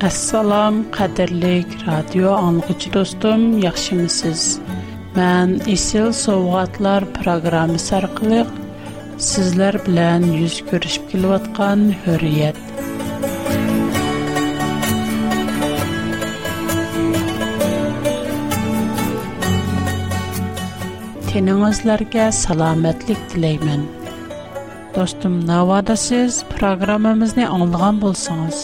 Assalom, qadrlik radio anlıqçı dostum, yaxşımısınız? Mən Isil Sovqatlar proqramı sarqılıq sizlər bilan yüz görüşüb kelayotgan hürriyet. Teningizlərə salamatlik diləyirəm. Dostum, navada siz proqramımızı anlığan bolsanız,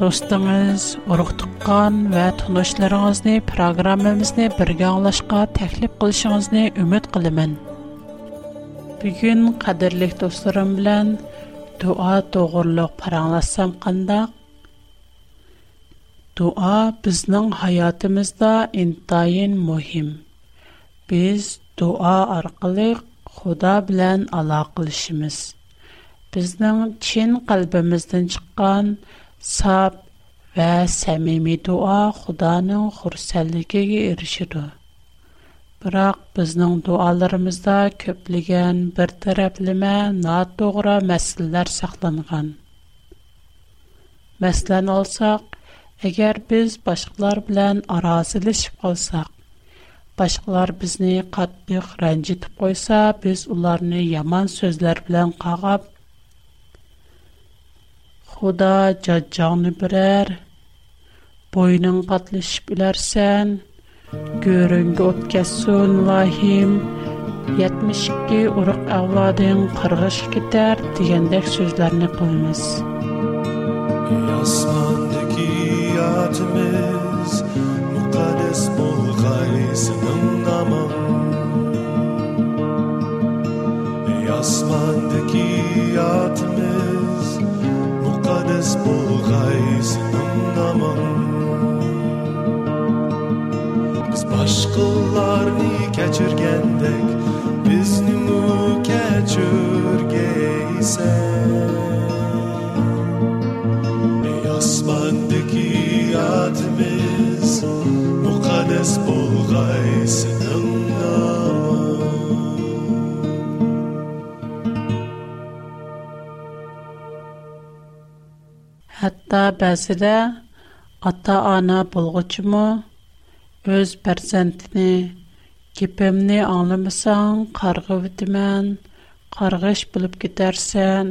Достымыз, ارختقان و تنوش لرز نی پروگرام مز نی برگالش کا تخلیه قلش مز نی امید قلمن. بیچن قدر لیک دوست رم بلن دعا تو غرلق پرانلاسم قندق. دعا بزنن حیات مز دا انتاین مهم. Sa və səmimi dua Xudanın xursəlliyinə erişir. Бірақ біздің дуаларымызда көплеген бір тәрәпліме на тоғыра мәсілілер сақланған. Мәсілен алсақ, әгер біз башқылар білән аразылы шып қалсақ, башқылар бізіне қаттық рәнжетіп biz біз оларыны яман сөзлер білән қағап, Худа жаджаңны бирер, бойның катлышып үләрсән, көріңгі өткәсін лахим, 72 урық әвладың қырғыш кетер дегендек сөзләрне қылмыз. Ясмандыки атымыз, мұқадес бол ғайсының намын. Ясмандыки атымыз, des bulg'ays indamam biz keçirgendek, biz kechirgandek biznimi kechirgaysan ey adımız yodimiz muqaddas bulg'aysin Hatta bəzən ata-ana bulğucumu öz pərsentini kipəmni anlamısan qırğı vitəmən qırğış olub getərsən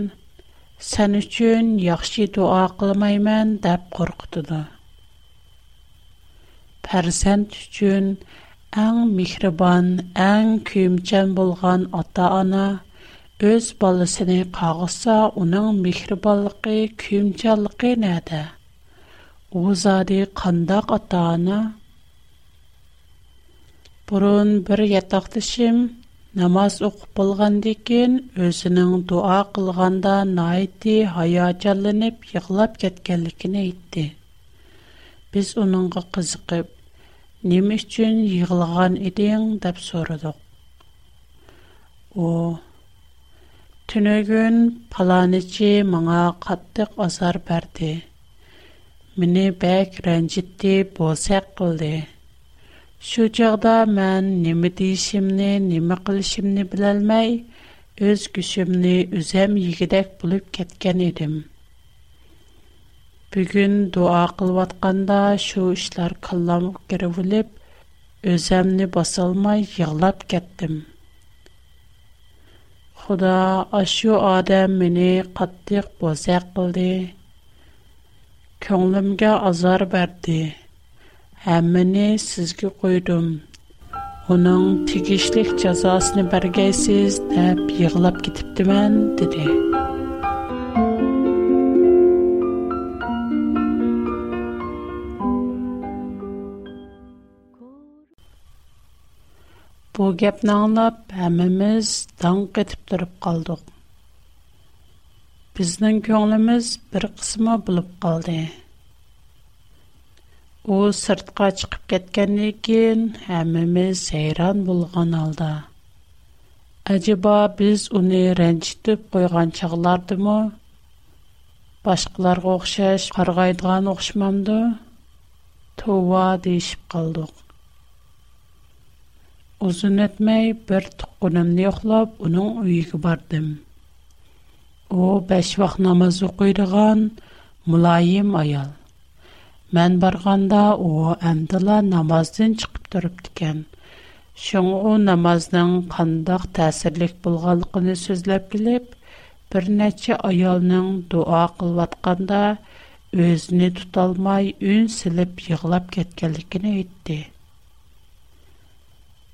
sən üçün yaxşı dua qılmayım dep qorxutdu da. Pərsent üçün ən mihrəban, ən kömçəm bolğan ata-ana Өз баласыны қағыса, оның мехрибанлығы, күйімчанлығы нәді? У қандақ ата Бұрын бір ятақтышым намаз оқып декен, өзінің дуа қылғанда хая жалынып, йығылап кеткенлігін айтты. Біз оныңға қызықып, "Неме үшін йығылған едең?" деп сұрадық. О, Түнөгүн паланычы маңа каттык азар берди. Мине бәк ренжитти болсак кылды. Шу чагда мен неме дишимни, неме кылышымны билалмай, өз күшүмни үзем йигидек булып кеткен edim. Бүгүн дуа кылып атканда шу ишлар кылламып кирип үлеп, өземни басалмай йыглап кеттим. xudo ashu odam meni qattiq bo'zaq qildi ko'nglimga azor berdi hammani sizga qo'ydim uning tegishlik jazosini bergaysiz deb yig'lab ketibdiman dedi Bu gapni anglab, hammamiz dong etib turib qoldik. Bizning ko'nglimiz bir qismi bilib qoldi. U sirtqa chiqib ketgandan keyin hammamiz hayron bo'lgan holda. Acaba biz uni ranjitib qo'ygan chaqlardimi? Boshqalarga o'xshash qarg'aydigan o'xshamamdi? Tova deyishib qoldik. uzun etmək bir tıqqınımda yoxlab, onun uyuq bardım. O, bəş vaxt namazı qoyduğan mülayim ayal. Mən barğanda o, əmdələ namazdın çıxıb durub dikən. Şun o, namazdın qandaq təsirlik bulğalıqını sözləb gülüb, bir nəçə ayalının dua qılvatqanda özünü tutalmay, ün silib yığılab etdi.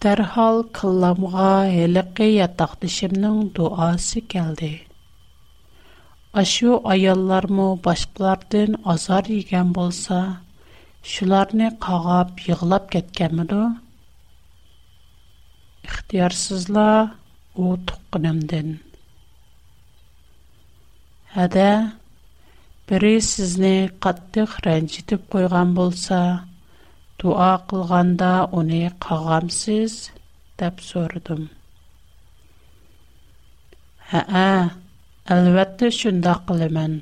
Дәрхал кылламга хәлеке ятақтышымның дуасы келді. Ашу аялларму башқылардын азар еген болса, шуларны қағап, еғлап кеткенмеду? Ихтиярсызла у тұққынымдын. Әдә, бірі сізні қаттық рәнчетіп қойған болса, болса, дуа кылганда уни кагамсыз деп сордым. Ха-а, албетте шундай кылыман.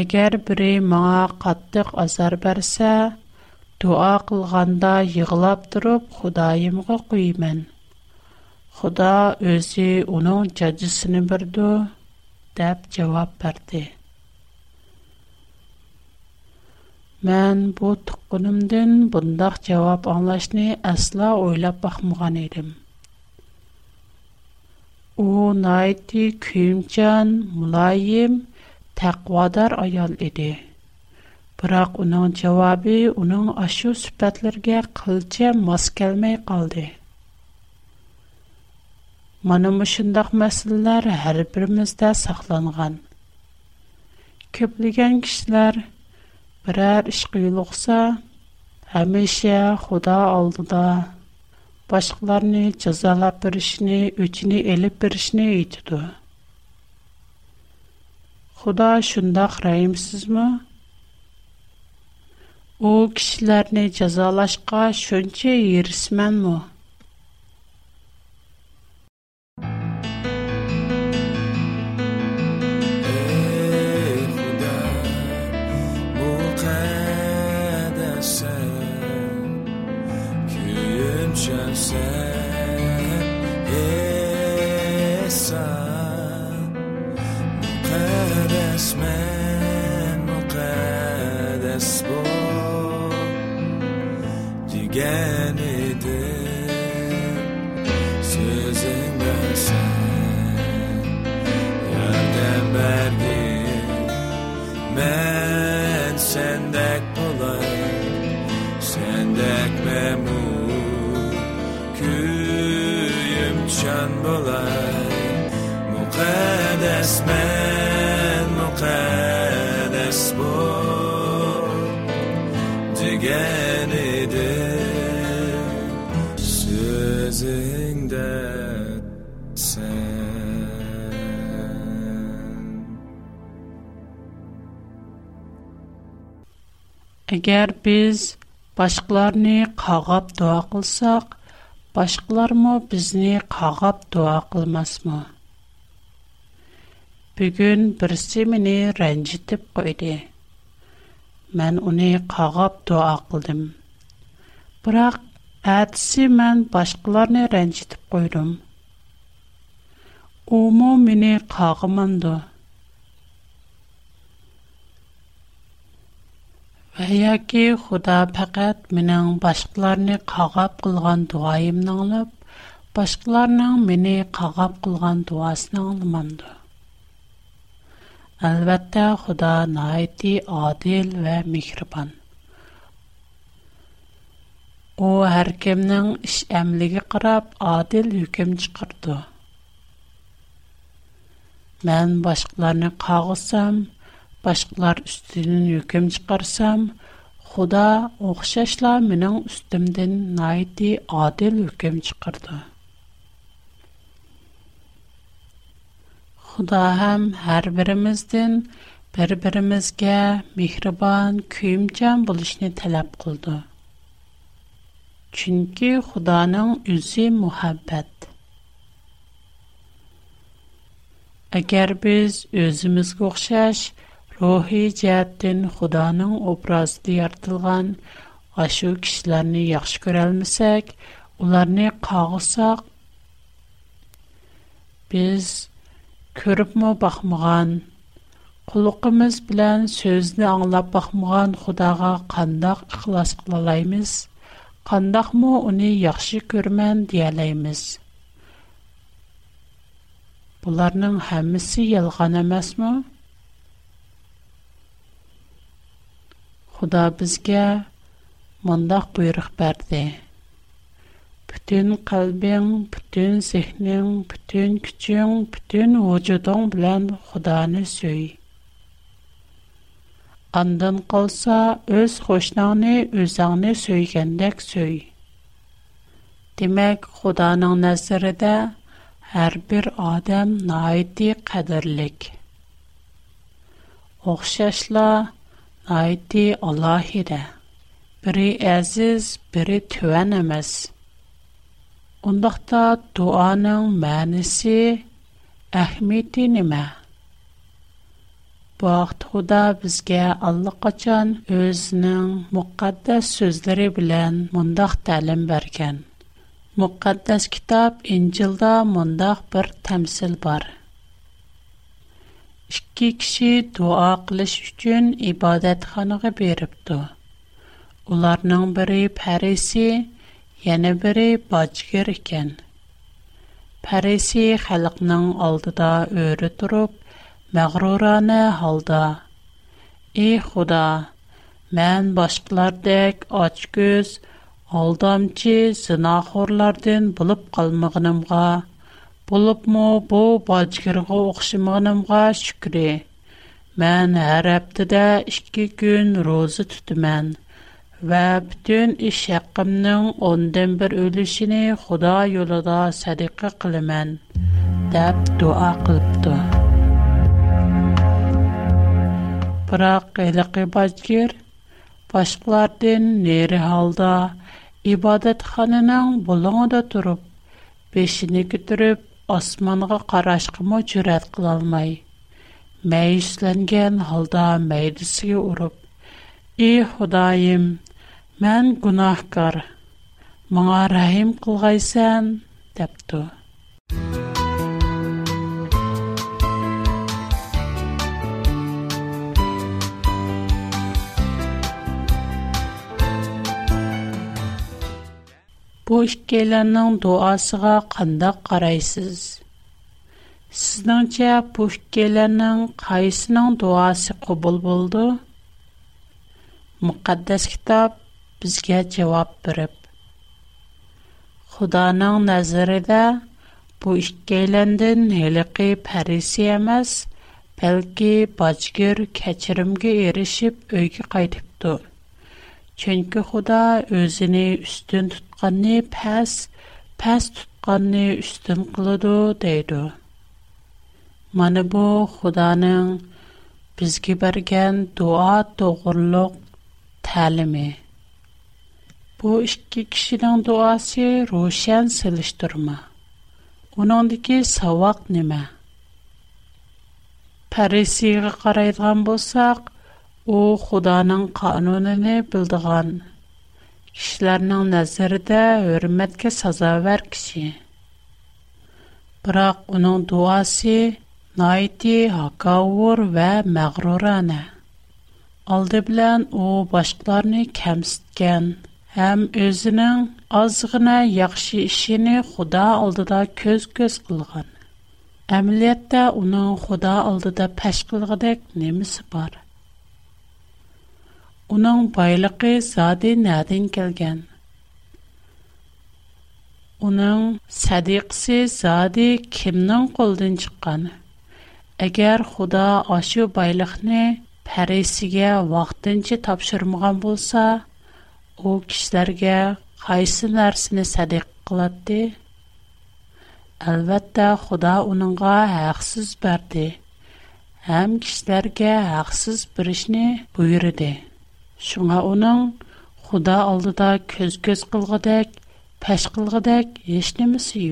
Эгер бири мага каттык азар берсе, дуа кылганда йыгылап туруп Худайымга куйман. Худа өзі оның жаджысыны бірді, дәп жауап бірді. Мән бу туqqынымдын бундак жавап аңлашны асла ойлап бакмаган идем. У найти кимчан мулайим, тәқвадар аял иде. Бірақ оның жауабы оның ашу сүпәтлерге қылча мас келмей қалды. Мана мұшындақ мәселелер әр бірімізді сақланған. Көплеген кішілер – birər iş qıyılıqsa, həmişə Xuda aldıda başqalarını cəzalab birişini, öçünü elib birişini eytidu. Xuda şündaq rəhimsizmi? O kişilərini cəzalaşqa şönçə yerismənmi? Voilà mon cœur des semaines mon cœur des jours together it is in the biz Башҡылар мо безне ҡағап дуа ҡылмасмы? Бүгүн берсе мені ранжитеп ҡойды. Мен уни ҡағап дуа ҡылдым. Бирақ әҙсин мен башҡыларны ранжитеп ҡойдым. Умо мені ҡағыманды. Әйәке Худа фақат менің башқыларны қағап қылған дуайымны алып, башқыларның мені қағап қылған дуасын алымамды. Әлбәттә Худа найти адил вә михрибан. О, әркемнің іш әмліге қырап, адил үкім чықырды. Мен башқыларны қағысам, башқылар үстінін үкім чықарсам, худа ухшашла минаң үстімдін найди адил үкім чықарды. Худа хам хар біріміздін бір-бірімізге михрабан күйімчан бұл ішни талап қылды. Чынки худаның үзі мухаббад. Агар біз үзіміз куқшаш, Рухи жаттин Худаның образды яртылған ашу кишларни яхш көрәлмісек, уларни қағысақ, біз көріп му бақмыған, құлықымыз білән сөзді аңлап бақмыған Худаға қандақ ықылас қылалаймыз, қандақ му уни яхши көрмән диялаймыз. Бұларның хәмісі елған әмәс му? Худа безгә мондак буйрык берде. Бүтән калбың, бүтән сехнең, бүтән күчең, бүтән вожудың белән Худаны сөй. Андан калса, өз хошнаңны, үзаңны сөйгәндәк сөй. Демәк, Худаның нәзәрендә һәр бер адам найти кадерлек. Охшашлар айти Аллахиде. Бири әзіз, бири төвен әмес. Ондақта дуаның мәнісі әхмейті неме? Бақт Худа бізге Аллы қачан өзінің мұқаддас сөздері білен мұндақ тәлім берген. Мұқаддас кітап Инжилда мұндақ бір тәмсіл бар ikki kishi duo qilish uchun ibodat xonasiga beribdi. Ularning biri Parisi, yana biri Bachkir ekan. Parisi xalqning oldida o'ri turib, mag'rurona holda: "Ey Xudo, men boshqalardek ochko'z, oldamchi, zinoxorlardan bo'lib qolmaganimga Болыпмо бу балчыгырға оқшымағанымға шүкірі. Мән әр әптіде 2 күн розы түтімен. Вә бүтін іш 10-ден бір өлішіні худа юлыда сәдіқі қылымен. Дәп дуа қылыпты. Бірақ әліқі балчыгыр, башқылардың нері халда, ибадат ханының болуңы да тұрып, күтіріп, Osmanğa qarashqım oçrat kıla almay. Mäislengen halda mädsi urup: "Ey Hudaim, men gunahkar. Mına rahim kılgaysan?" depdi. Бу иккеләрнең дуасыга кандай карайсыз? Сезнеңчә, бу иккеләрнең кайсының дуасы кабул булды? Мөхәддәс китап безгә җавап биреп. Худаның назарыдә бу иккеләрдән һәлеки фарисе эмас, бәлки бачкыр кечерімге эрешип өйгә кайтыпты. Чөнки Худа өзүне үстүн тутканны пәс, пәс тутканны үстүн кылыды дейді. Mana bu Худаның bizga bergan duo to'g'riliq ta'limi. Bu ikki kishining duosi ro'shan silishtirma. Uningdagi savoq nima? Parisiga qaraydigan bo'lsak, У худаның кануныне билдегән кешеләрнең нәзередә хөрмәткә сазавер кеше. Бирақ аның дуасы найити, хакаур ве мәغرур аны. Алды белән ул башкаларны кемсәткән, һәм үзенең озгына яхшы ишене Худа алдыда күз көз булган. Әмэлиятдә аның Худа алдыда пәшкыллыгы дак бар. Onun baylığı zade nədən gələn? Onun sadiqsi zade kimnin qoldan çıqqan? Əgər Xuda aşı baylıqni pərisiyə vaxtınca tapşırmağan bolsa, o kişilərə qaysı nərsini sadiq qılatdı? Әлбәттә, Худа уныңга хақсыз берде. Һәм кишләргә хақсыз биришне буйырды. Шуңа оның Худа алдыда көз-көз қылғыдәк, пәш қылғыдәк еш немісі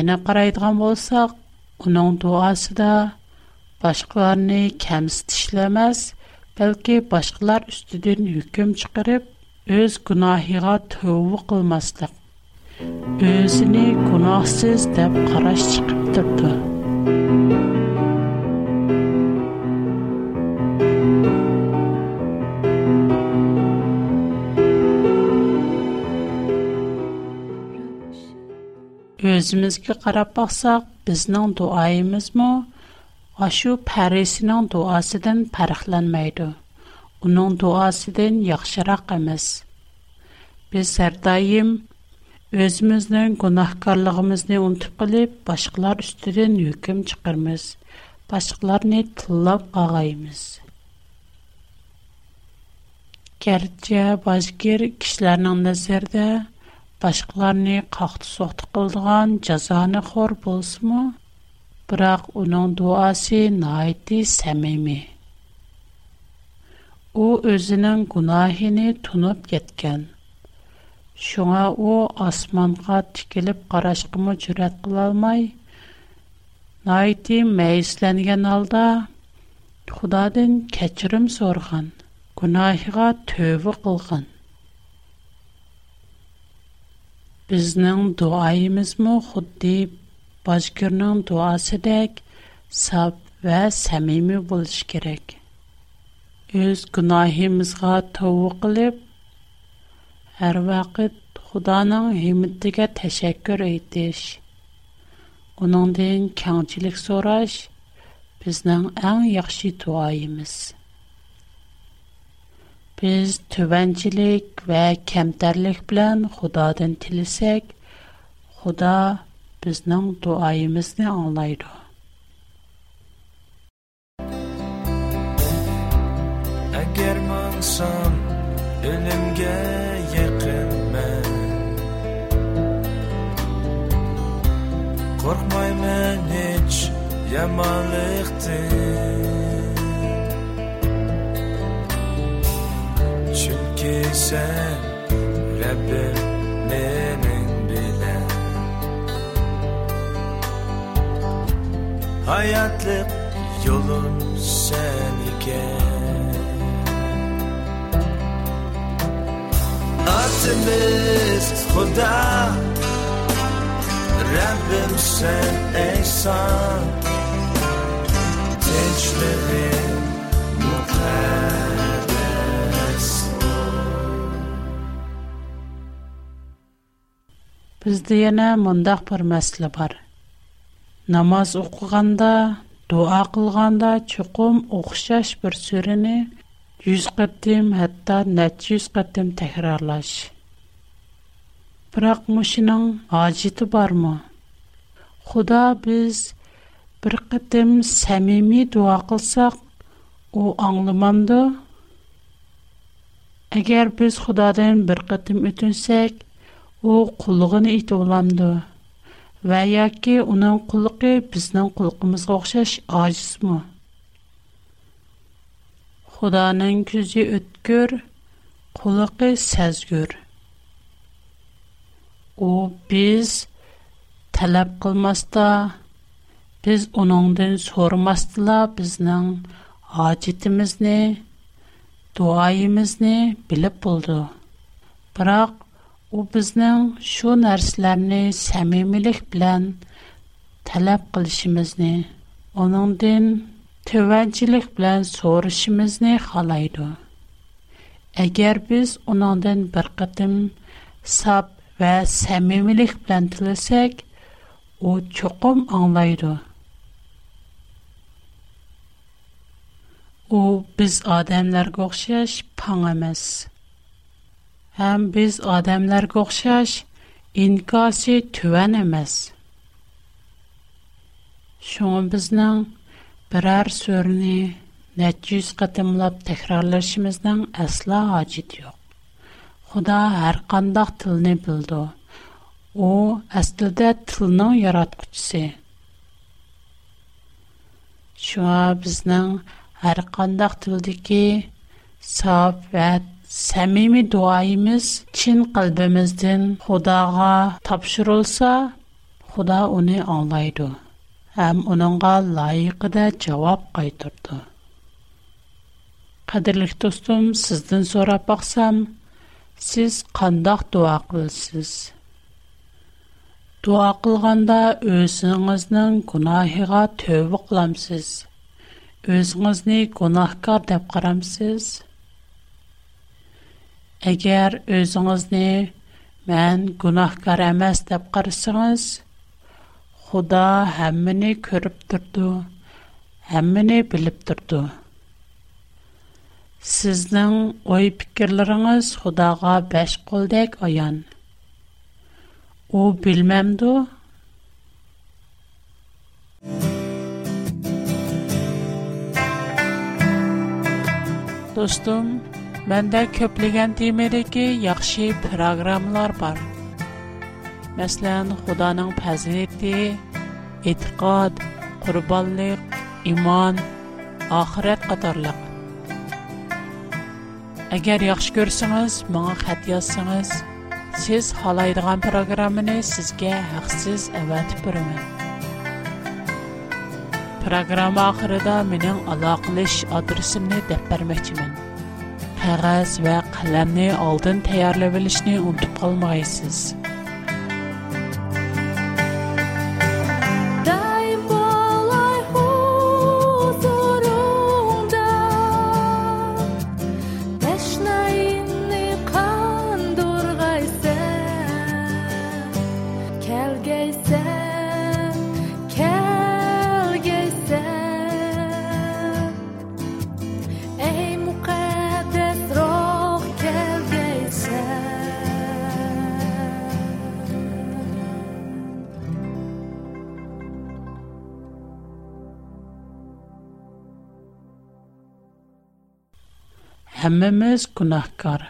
Ені қарайдыған болсақ, оның дуасы да башқыларыны кәміс тішілемәз, бәлкі башқылар үстіден үйкім чықырып, өз күнахиға төуі қылмастық. Өзіне күнахсыз дәп қараш чықып тұрды. Өзімізгі қарап бақсақ, бізнан дуаимыз му, ашу пәресінан дуасидан пәріхләнмайды. Унан дуасидан яхшара қамыз. Біз сардаим, өзімізнан гунахкарлығымызнай унтип қалип, башықлар үстірен үйкім чықырмыз, башықларнай тылап қағаимыз. Кердіце бажгер кишләрнан назерді, башқыларни қақты соқты қылдыған джазаңы хор болсымы, бірақ уның дуаси наидді сәмейми. У өзінің кунахини тунуп кеткен, шуңа у асманға тикилип қарашқымы чурят қылалмай, наидді мэйсіләнген алда худадын качырым сорған, кунахига төві қылған. Біздің дуаимыз му худ дейб бажгірнің дуасы дайк саб ва самими болш керек. Үз гунахимызға таву қилиб, әр вақид худаның химиттігі ташакүр айтиш. Унандың каңчилик сораш біздің Biz tüvənçilik və kəmtərlik bilən Xudadan tilisək, Xuda bizning duoyimizni anglaydi. Agar mansam o'limga yaqinman. Qo'rqmayman hech yomonlikdan. sen Rabbim benim bilen Hayatlık yolun sen iken Atımız Huda Rabbim sen ehsan Gençlerin mutlu Бізді яна мандах бар мәслі бар. Намаз оқуғанда, дуа қылғанда, чукум оқшаш бір сүріні 100 қыттим, хатта 100 қыттим тахирарлаш. Бірақ мушынан ажиті бар ма? Худа biz bir қыттим сәмими дуа қылсақ, u англыманды. Агер biz худадын bir қыттим өтінсек, o qulluğunu it olamdı. Və ya ki, onun qulluqı bizden qulluqımızı oxşaş aciz mi? Xudanın küzü ötkür, qulluqı səzgür. кылмаста, biz tələb qılmasta, biz onundan sormasla bizden acitimizni, duayimizni O bizdən şu nərslərini səmimilik bilən tələb qilishimizni, onundan təvəccühlük bilən soruşimizni xalaydı. Əgər biz onundan bir qıtım sap və səmimilik bilən tiləsək, o çoxum anlaydı. O biz adamlar oxşaş pan emas. Həm biz adamlarga oxşaş, inkası tüvən emas. Şoň bizning birər sörni nəçiz qatımlab təkrarlaşımızdan əsla hacit yox. Xuda hər qandaq tilni bildi. O, əslində tilnin yaratqucusu. Şuna bizning hər qandaq tildiki saf və Сәмими дуайымыз чин қалбымызден Худаға тапшырылса, Худа оны аңлайды. Әм оныңға лайықы жауап қайтырды. Қадірлік достым, сіздің сорап бақсам, сіз қандақ дуа қылсыз. Дуа қылғанда өзіңіздің күнахиға төбі қыламсыз. Өзіңізіне күнахкар деп қарамсыз. Әгәр не, мән күнахкар әмәс деп қарсыңыз, Худа әммені көріп тұрды, әммені біліп тұрды. Сіздің ой пікірліріңіз Худаға бәш қолдек оян. О, білмәмді? Достым, Бендә köплегән тема ди ке var программалар бар. Мәсәлән, Худаның пәзәре ки: иттиқад, курбанлык, иман, ахырет катарлык. Әгәр яхшы күрсәгез, моңа хатыясыз, сез халайдырган программаны сезгә һәқсиз әвәтә торымын. Программа ахырында минең аلاقлыш адресымны тәпәрмәк qog'oz va qalamni oldin tayyorlab olishni unutib qolmaysiz hammamiz gunohkor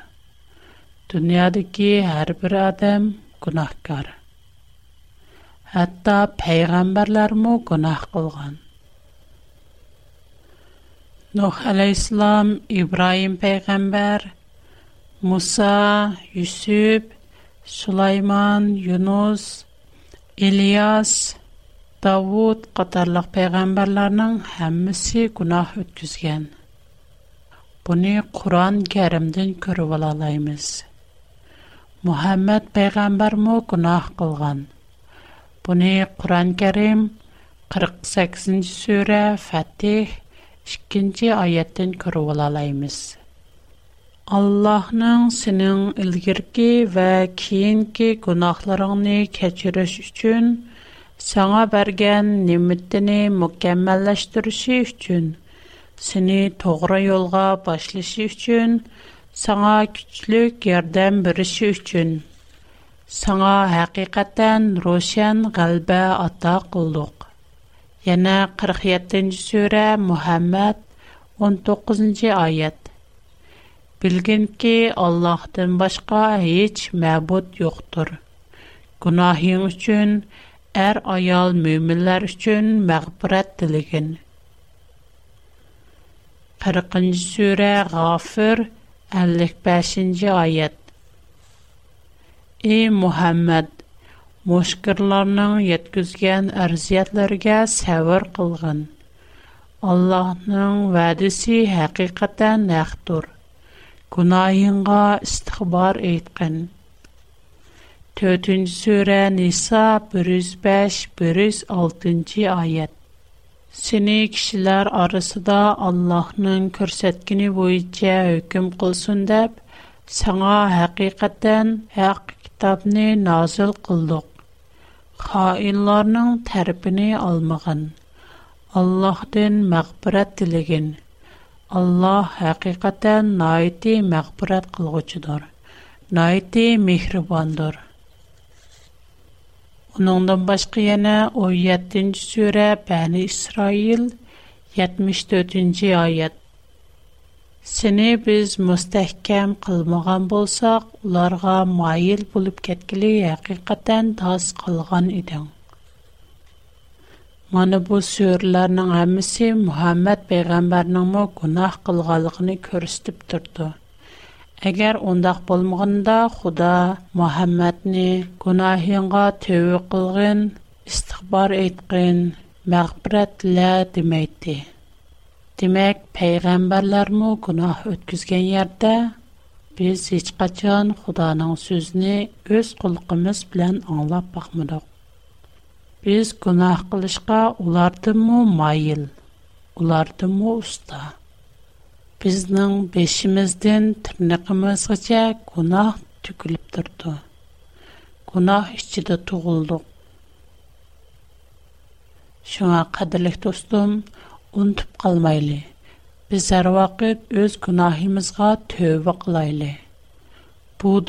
dunyodagi har bir odam gunohkor hatto payg'ambarlarmu gunoh qilgan nuh alayhissalom ibrohim payg'ambar muso yusuf yunus ilyos davud qatorli payg'ambarlarning hammasi gunoh o'tkazgan Бүне Куран Кәримдән күреп алабыз. Мөхәммәд пәйгамбер мо гынаһ кылган. Буны Куран Кәрим 48нчы сүре, Фәтх 2нчы аяттен күреп алабыз. Аллаһның синең илгәрки вә киенки гынаһларыңны кечИриш өчен саңа бергән ни'мәттене mükәммәллаштрыру өчен Sene toğra yolğa başлышы өчен, саңа күчлек ярдәм бирү өчен, саңа һәқиқаттан рошан гәлбә атта кулдык. Яңа 47нчы сүре, Мөхәммәд 19нчы аят. Белгәнки, Аллаһтан башка һич мәбуд юктур. Гунаһинг өчен, әр аял мؤминдәр өчен мәхбәрат дилеген 40-нче сүре Гафир 55-нче аят. Э Мухаммад мушкырларның яткызган арзиятләргә сәвер кылган. Аллаһның вәдесе хакыйкатан нәхтур. Гунаһыңга истихбар әйткән. 4-нче сүре Ниса 105-106-нче аят. Сене кишиләр арасында Аллаһның көрсәткене буенча өкім кылсын дип саңа һәқиқаттан Һәбәр китабын назил кылдык. Хаинларның тәрбине алмаған. Аллаһтен мәхбәрәт дилеген. Аллаһ һәқиқаттан найити мәхбәрәт кылгучыдар. Найити мехримандар. Onundan başqa yana 17-ci surə Bani İsrail 74-ci ayət. Seni biz müstəhkəm qılmağan bolsaq, onlara mayil bulub getkili həqiqətən tas qılğan idin. Mana bu surələrin hamısı Muhammad peyğəmbərinin mə günah qılğanlığını göstərib Егер ондақ булмогында Худа Мухаммадны гынаһенгә төйе кылган, истихбар әйткән мәхбәратла димәйт. Димәк, пәйгамбәләр мо гынаһ үткәзгән ярдә без һич качан Худаның сөзне үз кулкыбыз белән аңлап пақмадык. Без гынаһ кылышка улар ты мо майл. Улар ты بزنن بیشیم از دن ترنقم از چه گناه تقلب دارد گناه اشتد تو غل دو شما قدر لخت استم اون تو قلمایی بزر وقت از گناهی مزگا تو وقلایی بود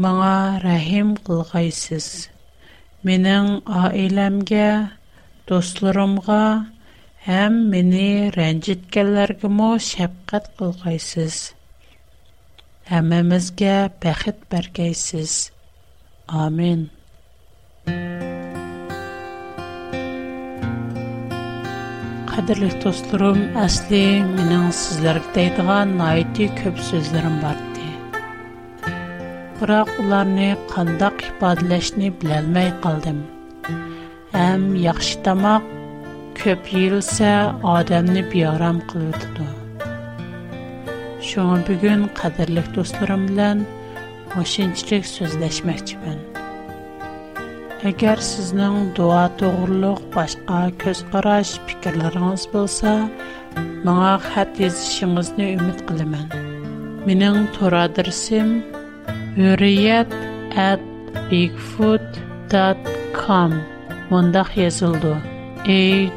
маңа рахим кылгайсыз. Менің айламге, достларымға, әм мені рәнжіткәлергі мо шәпқат кылгайсыз. Әмімізге бәхіт бәргейсіз. Амин. Қадірлік достларым, әсли менің сізлергі дейдіған найти көп сөздерім барды. biroq ularni qandaq ifodalashni bilolmay qoldim ham yaxshi tomoq ko'p yeyilsa odamni beorom qiladi shunga bugun qadrli do'stlarim bilan o'shunchalik so'zlashmoqchiman agar sizning duo to'g'riliq boshqa ko'z qarash fikrlaringiz bo'lsa menga xat yozishingizni umid qilaman mening to'r adresim hürriyet at bigfoot.com mundaq yazıldı. H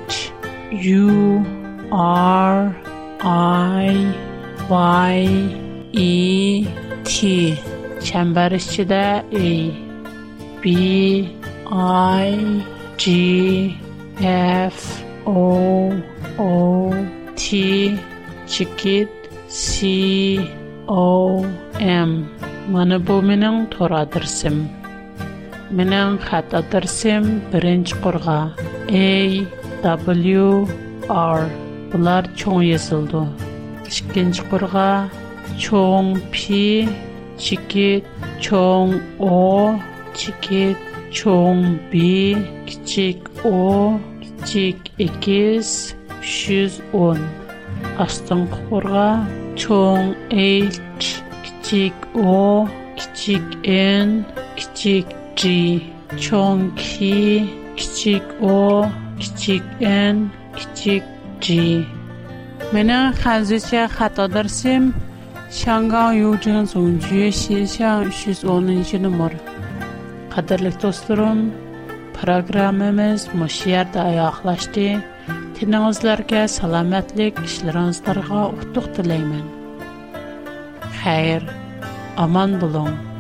U R I Y E T çember içinde A B I G F O O T Çikit C O M Маны бу минин тур адырсим. Минин хат адырсим биринч қорға. A, W, R. булар чонг езилду. Чикенч қорға. Чонг пи, чикет, чонг о, чикет, чонг би, кичек о, кичек екез, шыз он. Астын қорға. Чонг kichik o kichik n kichik g cho'ng ki kichik o kichik n kichik g mena hanzicha xato darsim shangang yujin zongju shishan 310 nomer qadrli do'stlarim programmamiz mush yerda oyoqlashdi tiningizlarga salomatlik ishlaringizlarga utuq tilayman әйер аман булсын